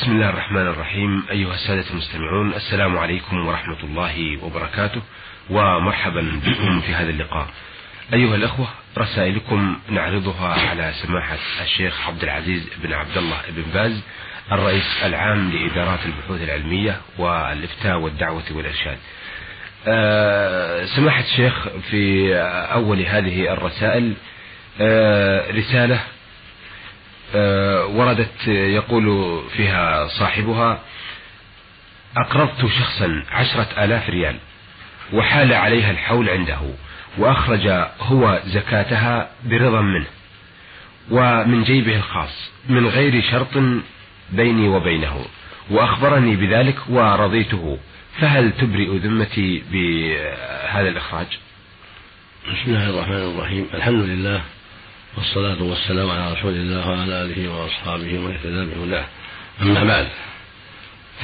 بسم الله الرحمن الرحيم. أيها السادة المستمعون السلام عليكم ورحمة الله وبركاته ومرحبا بكم في هذا اللقاء. أيها الأخوة رسائلكم نعرضها على سماحة الشيخ عبد العزيز بن عبد الله بن باز الرئيس العام لإدارات البحوث العلمية والإفتاء والدعوة والإرشاد. أه سماحة الشيخ في أول هذه الرسائل أه رسالة وردت يقول فيها صاحبها أقرضت شخصا عشرة آلاف ريال وحال عليها الحول عنده وأخرج هو زكاتها برضا منه ومن جيبه الخاص من غير شرط بيني وبينه وأخبرني بذلك ورضيته فهل تبرئ ذمتي بهذا الإخراج؟ بسم الله الرحمن الرحيم. الحمد لله والصلاة والسلام على رسول الله وعلى آله وأصحابه ومن اهتدى بهداه أما بعد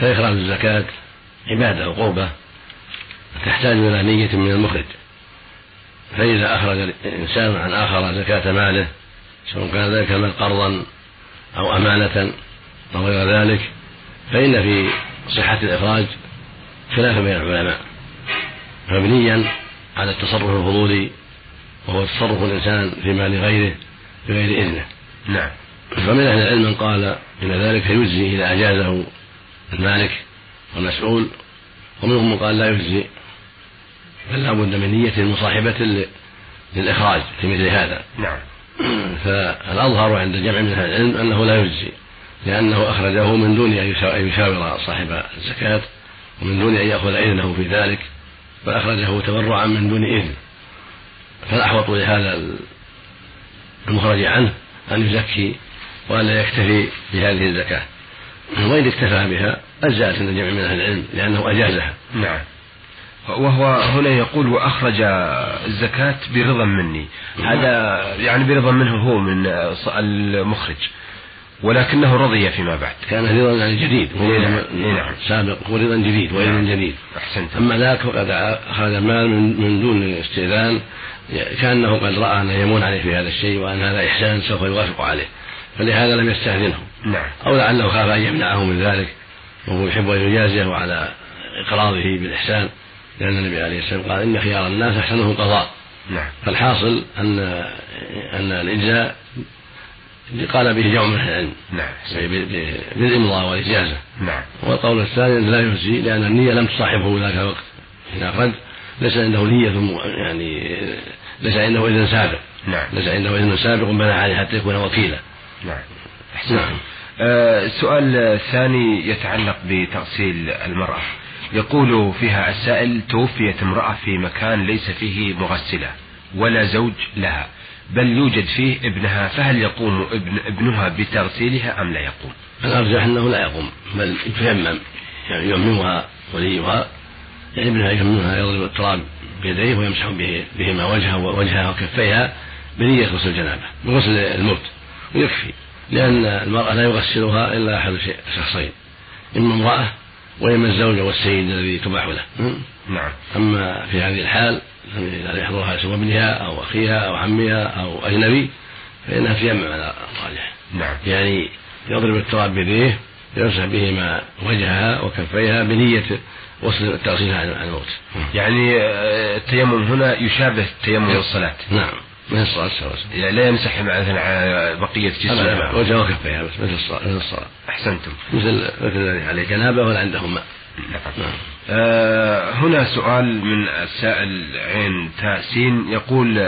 فإخراج الزكاة عبادة وقربة تحتاج إلى نية من المخرج. فإذا أخرج الإنسان عن آخر زكاة ماله سواء كان ذلك المال قرضا أو أمانة أو غير ذلك فإن في صحة الإخراج خلافا بين العلماء. مبنيا على التصرف الفضولي وهو تصرف الإنسان في مال غيره بغير إذنه. نعم. فمن أهل العلم من قال إن ذلك يجزي إذا أجازه المالك والمسؤول ومنهم من قال لا يجزي بل لا بد من نية مصاحبة للإخراج في مثل هذا. نعم. فالأظهر عند جمع من أهل العلم أنه لا يجزي لأنه أخرجه من دون أن يشاور صاحب الزكاة ومن دون أن يأخذ إذنه في ذلك بل أخرجه تبرعا من دون إذن. فالأحوط لهذا المخرج عنه أن يزكي وأن لا يكتفي بهذه الزكاة. وإن اكتفى بها أجزأت عند جمع من أهل العلم لأنه أجازها نعم. وهو هنا يقول وأخرج الزكاة برضا مني. هذا يعني برضا منه هو من المخرج. ولكنه رضي فيما بعد. كان رضا يعني جديد نعم سابق هو رضا جديد وإذن نعم. جديد. أحسنت. أما ذاك فقد أخذ المال من, من دون استئذان كأنه قد رأى أن يمون عليه في هذا الشيء وأن هذا إحسان سوف يوافق عليه. فلهذا لم يستأذنه. نعم. أو لعله خاف أن يمنعه من ذلك وهو يحب أن يجازيه على إقراضه بالإحسان. لأن النبي عليه السلام قال إن خيار الناس أحسنهم قضاء. نعم. فالحاصل أن أن الإجزاء قال به جمع من العلم نعم بالإمضاء والإجازة. نعم. والقول الثاني لا يجزي لأن النية لم تصاحبه ذاك الوقت. حين أخرج ليس عنده نية يعني ليس عنده إذن سابق. نعم. ليس عنده إذن سابق بنى عليه حتى يكون وكيلا. نعم. نعم. آه السؤال الثاني يتعلق بتغسيل المرأة. يقول فيها السائل توفيت امرأة في مكان ليس فيه مغسلة. ولا زوج لها بل يوجد فيه ابنها فهل يقوم ابن ابنها بتغسيلها أم لا يقوم؟ الأرجح أنه لا يقوم بل يتيمم يعني يمنها وليها يعني ابنها يمنها يضرب التراب بيديه ويمسح به بهما وجهها ووجهها وكفيها بنية غسل الجنابة بغسل الموت ويكفي لأن المرأة لا يغسلها إلا أحد شخصين إما امرأة وإما الزوج والسيد الذي تباح له. نعم. أما في هذه الحال إذا يحضرها سوى ابنها أو أخيها أو عمها أو أجنبي فإنها تيمم على الراجح. نعم. يعني يضرب التراب بيديه يمسح بهما وجهها وكفيها بنية وصل التغسيل عن الموت. يعني التيمم هنا يشابه تيمم الصلاة نعم. مثل الصلاة يعني لا يمسح مثلا على بقية جسمه. وجهه وكفيها بس مثل الصلاة مثل الصلاة. أحسنتم. مثل مثل الذي عليه جنابة ولا عنده ماء. نعم. آه هنا سؤال من السائل عين تاسين يقول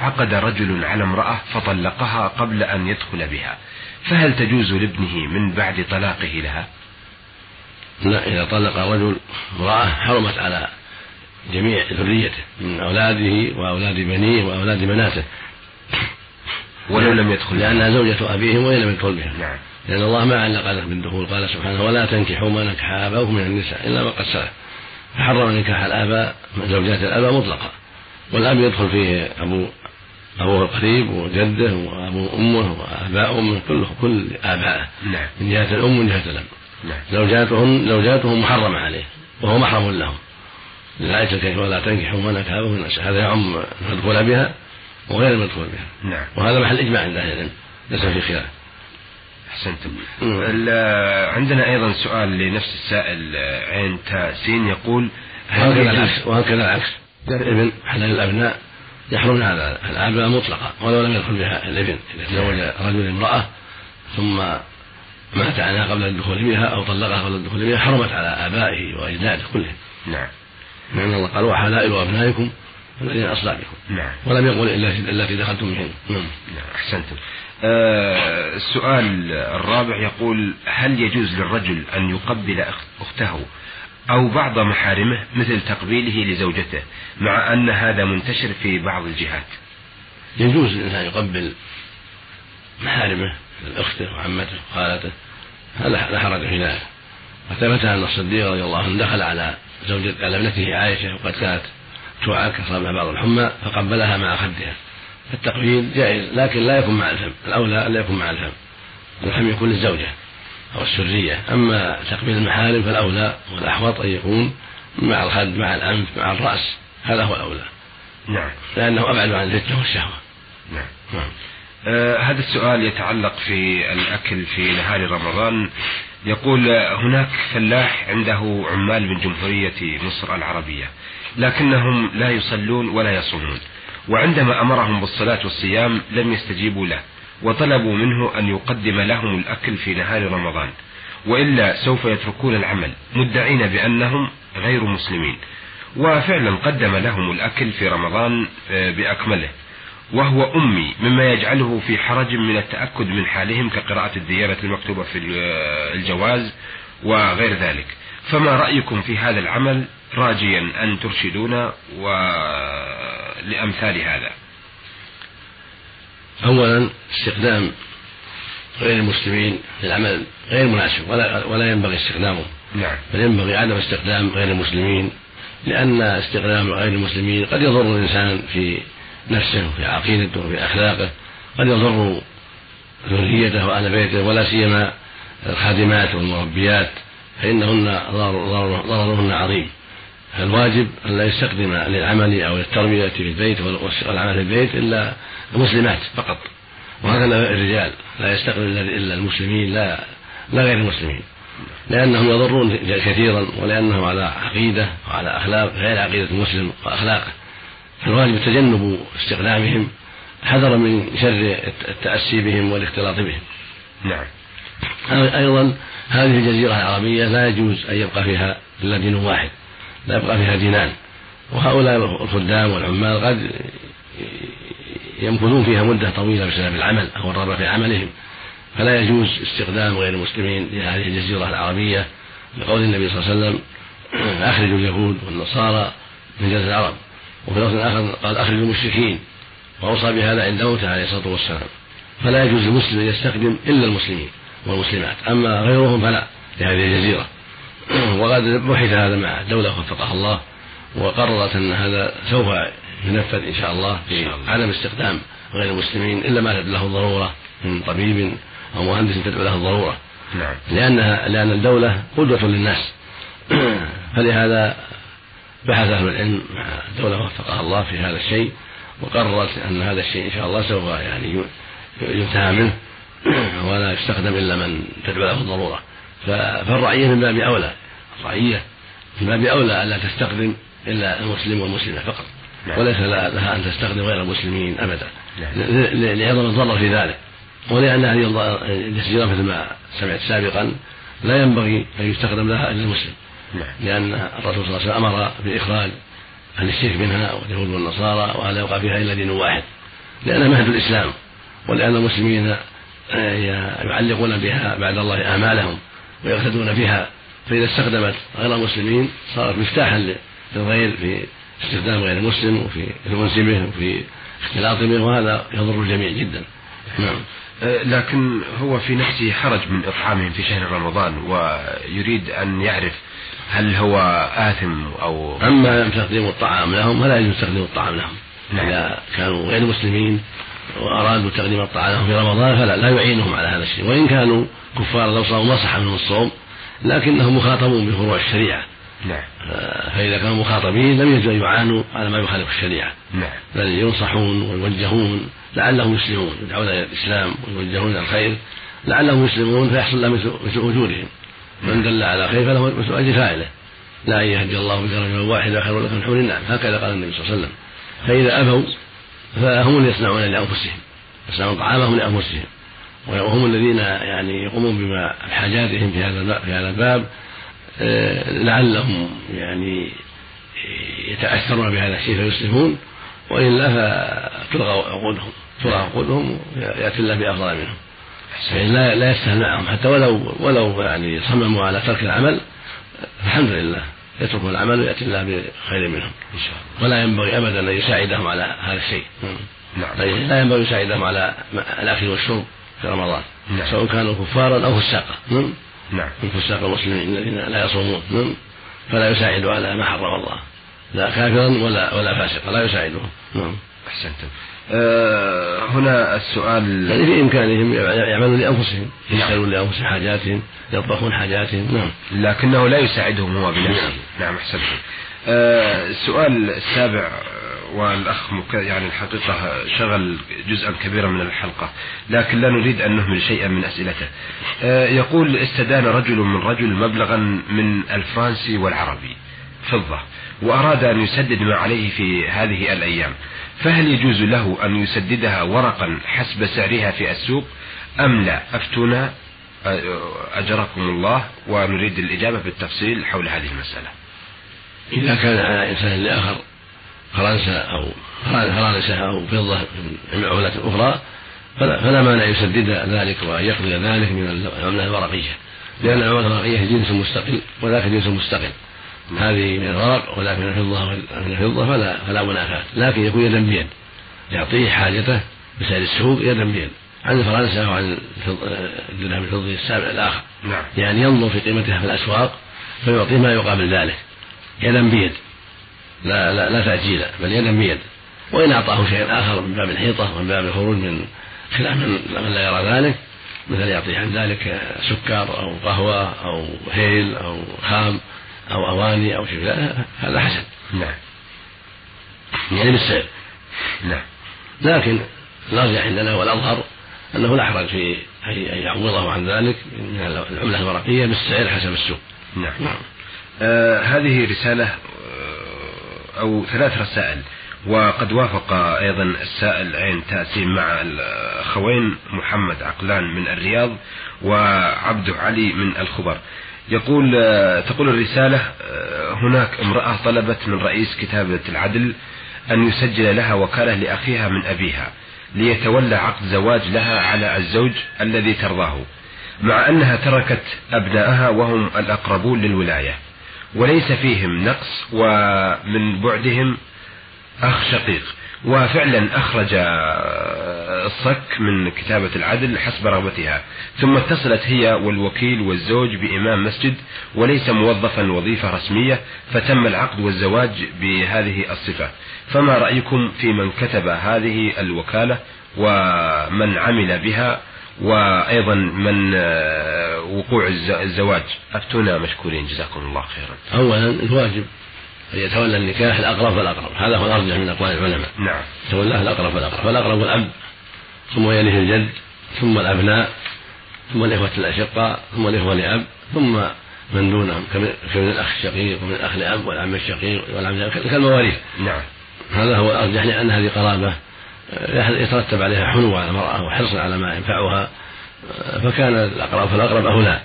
عقد رجل على امرأة فطلقها قبل أن يدخل بها. فهل تجوز لابنه من بعد طلاقه لها؟ لا إذا طلق رجل امرأة حرمت على جميع ذريته من أولاده وأولاد بنيه وأولاد بناته. ولو لم يدخل. لأنها زوجة أبيهم وإن لم يدخل بهم. نعم. لأن الله ما علق له بالدخول. قال سبحانه ولا تنكحوا ما نكح آباؤكم من النساء إلا ما قد سلف. فحرم نكاح الآباء زوجات الآباء مطلقا والأب يدخل فيه أبو أبوه القريب وجده وأبو أمه وآباء أمه كله كل آبائه نعم. من جهة الأم ومن جهة الأب. نعم. زوجاتهن زوجاتهم محرمة عليه وهو محرم لهم. لذلك كيف ولا تنكحوا ما نكح آباؤكم من هذا يعم المدخول بها وغير المدخول بها. نعم. وهذا محل إجماع عند أهل العلم ليس في خلاف. أحسنتم. عندنا أيضا سؤال لنفس السائل عين تاسين يقول وهكذا العكس وهكذا العكس. الإبن حلال الأبناء يحرم على الآباء مطلقا ولو لم يدخل بها الإبن إذا تزوج رجل امرأة ثم مات عنها قبل الدخول بها أو طلقها قبل الدخول بها حرمت على آبائه وأجداده كلهم. نعم. لأن الله قال وحلائل أبنائكم الذين أصلابكم نعم. ولم يقل إلا التي دخلتم بهن نعم. نعم أحسنتم. آه السؤال الرابع يقول هل يجوز للرجل أن يقبل أخته أو بعض محارمه مثل تقبيله لزوجته مع أن هذا منتشر في بعض الجهات؟ يجوز الإنسان يقبل محارمه من أخته وعمته وخالته هذا لا حرج في ذلك. وثبت أن الصديق رضي الله عنه دخل على زوجة على ابنته عائشة وقد كانت تعاك أصابها بعض الحمى فقبلها مع خدها. فالتقبيل جائز لكن لا يكون مع الفم. الأولى لا يكون مع الفم. الفم يكون للزوجة أو السرية. أما تقبيل المحارم فالأولى والأحوط أن يكون مع الخد مع الأنف مع الرأس. هذا هو الأولى. نعم. لأنه أبعد عن الفتنة والشهوة. نعم. نعم. آه هذا السؤال يتعلق في الأكل في نهار رمضان. يقول هناك فلاح عنده عمال من جمهورية مصر العربية لكنهم لا يصلون ولا يصومون وعندما أمرهم بالصلاة والصيام لم يستجيبوا له وطلبوا منه أن يقدم لهم الأكل في نهار رمضان. وإلا سوف يتركون العمل مدعين بأنهم غير مسلمين. وفعلا قدم لهم الأكل في رمضان آه، بأكمله. وهو أمي مما يجعله في حرج من التأكد من حالهم كقراءة الديانة المكتوبة في الجواز وغير ذلك. فما رأيكم في هذا العمل؟ راجيا أن ترشدونا ولأمثال هذا. أولا استخدام غير المسلمين للعمل غير مناسب ولا ولا ينبغي استخدامه. نعم. بل ينبغي عدم استخدام غير المسلمين لأن استخدام غير المسلمين قد يضر الإنسان في نفسه وفي عقيدته وفي أخلاقه. قد يضر ذريته وأهل بيته ولا سيما الخادمات والمربيات فإنهن ضررهن عظيم. فالواجب أن لا يستخدم للعمل أو للتربية في البيت والعمل في البيت إلا المسلمات فقط. وهكذا الرجال لا يستخدم إلا المسلمين لا لا غير المسلمين. لأنهم يضرون كثيرا ولأنهم على عقيدة وعلى أخلاق غير عقيدة المسلم وأخلاقه. فالواجب تجنب استخدامهم حذرا من شر التأسي بهم والاختلاط بهم. نعم. أيضا هذه الجزيرة العربية لا يجوز أن يبقى فيها إلا دين واحد لا يبقى فيها دينان. وهؤلاء الخدام والعمال قد يمكثون فيها مدة طويلة بسبب العمل أو الرغبة في عملهم. فلا يجوز استخدام غير المسلمين لهذه الجزيرة العربية لقول النبي صلى الله عليه وسلم أخرجوا اليهود والنصارى من جزيرة العرب. وفي لفظ آخر قال أخرجوا المشركين وأوصى بهذا عند موته عليه الصلاة والسلام. فلا يجوز للمسلم أن يستخدم إلا المسلمين والمسلمات أما غيرهم فلا لهذه الجزيرة. وقد بحث هذا مع الدولة وفقها الله وقررت أن هذا سوف ينفذ إن شاء الله في عدم استخدام غير المسلمين إلا ما تدعو له الضرورة من طبيب أو مهندس تدعو له الضرورة. نعم. لأنها لأن الدولة قدوة للناس. فلهذا بحث أهل العلم مع الدولة وفقها الله في هذا الشيء وقررت أن هذا الشيء إن شاء الله سوف يعني ينتهى منه ولا يستخدم إلا من تدعو له الضرورة فالرعية من باب أولى الرعية من باب أولى ألا تستخدم إلا المسلم والمسلمة فقط نعم. وليس لها أن تستخدم غير المسلمين أبدا نعم. لعظم الضرر في ذلك ولأن هذه الجزيرة مثل ما سمعت سابقا لا ينبغي أن يستخدم لها إلا المسلم. لأن الرسول صلى الله عليه وسلم أمر بإخراج أهل الشرك منها واليهود والنصارى وألا يبقى فيها إلا دين واحد لأنها مهد الإسلام ولأن المسلمين يعلقون بها بعد الله آمالهم ويقتدون بها فإذا استخدمت غير المسلمين صارت مفتاحا للغير في استخدام غير المسلم وفي الأنس به وفي اختلاط به وهذا يضر الجميع جدا. نعم. أه، لكن هو في نفسه حرج من إطعامهم في شهر رمضان ويريد أن يعرف هل هو آثم أو أما تقديم الطعام لهم فلا يجوز تقديم الطعام لهم. نعم. إذا كانوا غير مسلمين وأرادوا تقديم الطعام لهم في رمضان فلا لا يعينهم على هذا الشيء. وإن كانوا كفار لو صاموا ما صح منهم الصوم لكنهم مخاطبون بفروع الشريعة. نعم. فإذا كانوا مخاطبين لم يجوز أن يعانوا على ما يخالف الشريعة. نعم. بل ينصحون ويوجهون لعلهم يسلمون. يدعون إلى الإسلام ويوجهون إلى الخير لعلهم يسلمون فيحصل لهم مثل أجورهم. من دل على خير فله مثل أجر فاعله. لا أن يهدي الله بك رجلا واحدا خير لك من حول. النعم هكذا قال النبي صلى الله عليه وسلم. فإذا أبوا فهم اللي يصنعون لأنفسهم يصنعون طعامهم لأنفسهم. وهم الذين يعني يقومون بما بحاجاتهم في هذا في هذا الباب آه، لعلهم يعني يتأثرون بهذا الشيء فيسلمون وإلا فتلغى عقودهم تلغى عقودهم يأتي الله بأفضل منهم. يعني لا لا يستهل معهم حتى ولو ولو يعني صمموا على ترك العمل الحمد لله يتركون العمل ويأتي الله بخير منهم. إن شاء الله. ولا ينبغي أبدا أن يساعدهم على هذا الشيء. نعم. لا ينبغي يساعدهم على الأكل والشرب في رمضان نعم. سواء كانوا كفارا أو فساقا. نعم. نعم من فساق المسلمين الذين لا يصومون. نعم فلا يساعد على ما حرم الله لا كافرا ولا ولا فاسقا لا يساعدهم. نعم أحسنتم. هنا السؤال يعني في امكانهم يعملون لأنفسهم نعم. يشترون لأنفسهم حاجاتهم يطبخون حاجاتهم نعم. لكنه لا يساعدهم هو بنفسه. نعم, نعم أحسنتم. أه السؤال السابع والأخ يعني الحقيقة شغل جزءا كبيرا من الحلقة لكن لا نريد أن نهمل شيئا من أسئلته. أه يقول استدان رجل من رجل مبلغا من الفرنسي والعربي. فضة. وأراد أن يسدد ما عليه في هذه الأيام. فهل يجوز له أن يسددها ورقا حسب سعرها في السوق أم لا؟ أفتونا. أجركم الله ونريد الإجابة بالتفصيل حول هذه المسألة. إذا كان على إنسان لآخر فرنسا أو فرنسا أو فضة من عملة أخرى فلا, فلا مانع يسدد ذلك وأن يقضي ذلك من العملة الورقية. لأن العملة الورقية جنس مستقل وذاك جنس مستقل. هذه من الورق وذاك من الفضة من الفضة فلا فلا منافاة. لكن يكون يدا بيد. يعطيه حاجته بسعر السوق يدا بيد. عن فرنسا وعن الدرهم الفضي السابع الآخر. نعم. يعني ينظر في قيمتها في الأسواق فيعطيه ما يقابل ذلك. يدا بيد. لا لا, لا تأجيلا بل يدا بيد. وإن أعطاه شيئا آخر من باب الحيطة ومن باب الخروج من خلاف من, من لا يرى ذلك مثل يعطيه عن ذلك سكر أو قهوة أو هيل أو خام. أو أواني أو شيء. هذا حسن. نعم. يعني بالسعر. نعم. لكن الأرجح عندنا والأظهر أنه لا حرج في أن يعوضه عن ذلك من العملة الورقية بالسعر حسب السوق. نعم, نعم. آه هذه رسالة أو ثلاث رسائل. وقد وافق أيضا السائل عين تأسيم مع الأخوين محمد عقلان من الرياض وعبده علي من الخبر. يقول تقول الرسالة هناك امرأة طلبت من رئيس كتابة العدل أن يسجل لها وكالة لأخيها من أبيها ليتولى عقد زواج لها على الزوج الذي ترضاه مع أنها تركت أبنائها وهم الأقربون للولاية. وليس فيهم نقص ومن بعدهم أخ شقيق. وفعلا أخرج الصك من كتابة العدل حسب رغبتها. ثم اتصلت هي والوكيل والزوج بإمام مسجد وليس موظفا وظيفة رسمية فتم العقد والزواج بهذه الصفة. فما رأيكم في من كتب هذه الوكالة ومن عمل بها وأيضا من آه، وقوع الزواج؟ أفتونا مشكورين جزاكم الله خيرا. أولا الواجب أن يتولى النكاح الأقرب فالأقرب هذا هو الأرجح من أقوال العلماء. نعم. تولاه الأقرب فالأقرب فالأقرب الأب ثم يليه الجد ثم الأبناء ثم الإخوة الأشقاء ثم الإخوة لأب ثم من دونهم كمن الأخ الشقيق ومن الأخ لأب والعم الشقيق والعم كالمواريث نعم. هذا هو الأرجح لأن هذه قرابة يترتب عليها حنو على المرأة وحرصا على ما ينفعها فكان الأقرب فالأقرب أولى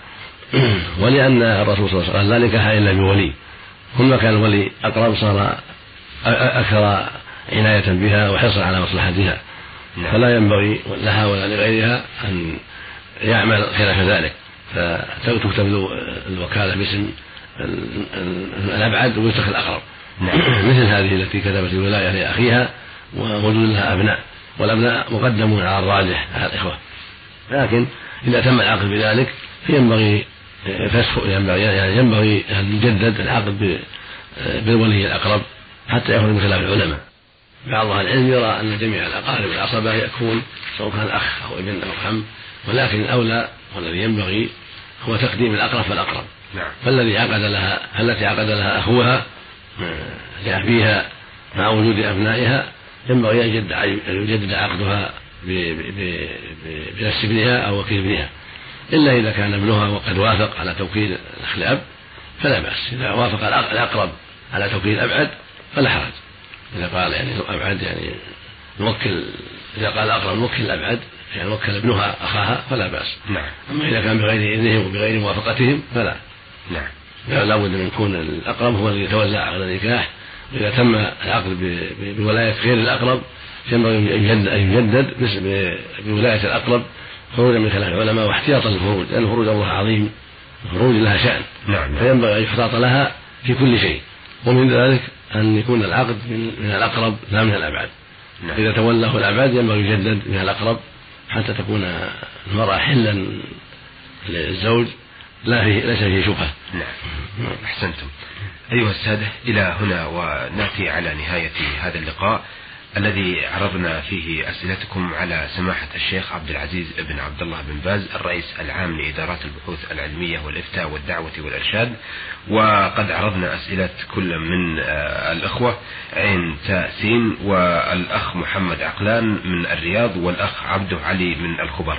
ولأن الرسول صلى الله عليه وسلم لا نكاح إلا بولي. ثم كان الولي أقرب صار أكثر عناية بها وحرصا على مصلحتها. فلا ينبغي لها ولا لغيرها أن يعمل خلاف ذلك. فتكتب الوكالة باسم الأبعد ويترك الأقرب. نعم. مثل هذه التي كتبت الولاية لأخيها ووجود لها أبناء والأبناء مقدمون على الراجح على الإخوة. لكن إذا تم العقد بذلك فينبغي فسخ ينبغي يعني ينبغي أن يجدد العقد بالولي الأقرب حتى يخرج من خلاف العلماء. بعض أهل العلم يرى أن جميع الأقارب العصبة يكون سواء كان أخ أو ابن أو عم ولكن الأولى والذي ينبغي هو تقديم الأقرب فالأقرب نعم. فالذي عقد لها التي عقد لها أخوها لأبيها مع وجود أبنائها ينبغي أن يجدد عقدها بنفس ابنها أو وكيل ابنها. إلا إذا كان ابنها وقد وافق على توكيل الأخ الأب فلا بأس. إذا وافق الأقرب على توكيل الأبعد فلا حرج. إذا قال يعني أبعد يعني نوكل إذا قال الأقرب نوكل الأبعد يعني وكل ابنها أخاها فلا بأس. نعم. أما إذا كان بغير إذنهم وبغير موافقتهم فلا. نعم. لا بد من يكون الأقرب هو الذي يتولى عقد النكاح. وإذا تم العقد بولاية غير الأقرب ينبغي أن يجدد بولاية الأقرب خروجا من خلاف العلماء واحتياطا للفروج لأن فروج الله عظيم. الفروج لها شأن. نعم, نعم. فينبغي أن يحتاط لها في كل شيء. ومن ذلك أن يكون العقد من الأقرب لا من الأبعد. نعم. إذا تولاه الأبعد ينبغي يجدد من الأقرب حتى تكون المرأة حلا للزوج لا فيه ليس فيه شبهة. نعم. أحسنتم. أيها السادة إلى هنا ونأتي على نهاية هذا اللقاء. الذي عرضنا فيه أسئلتكم على سماحة الشيخ عبد العزيز بن عبد الله بن باز الرئيس العام لإدارات البحوث العلمية والإفتاء والدعوة والإرشاد. وقد عرضنا أسئلة كل من آه، الأخوة عين تاسين والأخ محمد عقلان من الرياض والأخ عبده علي من الخبر.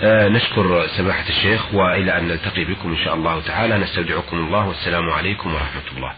آه، نشكر سماحة الشيخ وإلى أن نلتقي بكم إن شاء الله تعالى. نستودعكم الله والسلام عليكم ورحمة الله.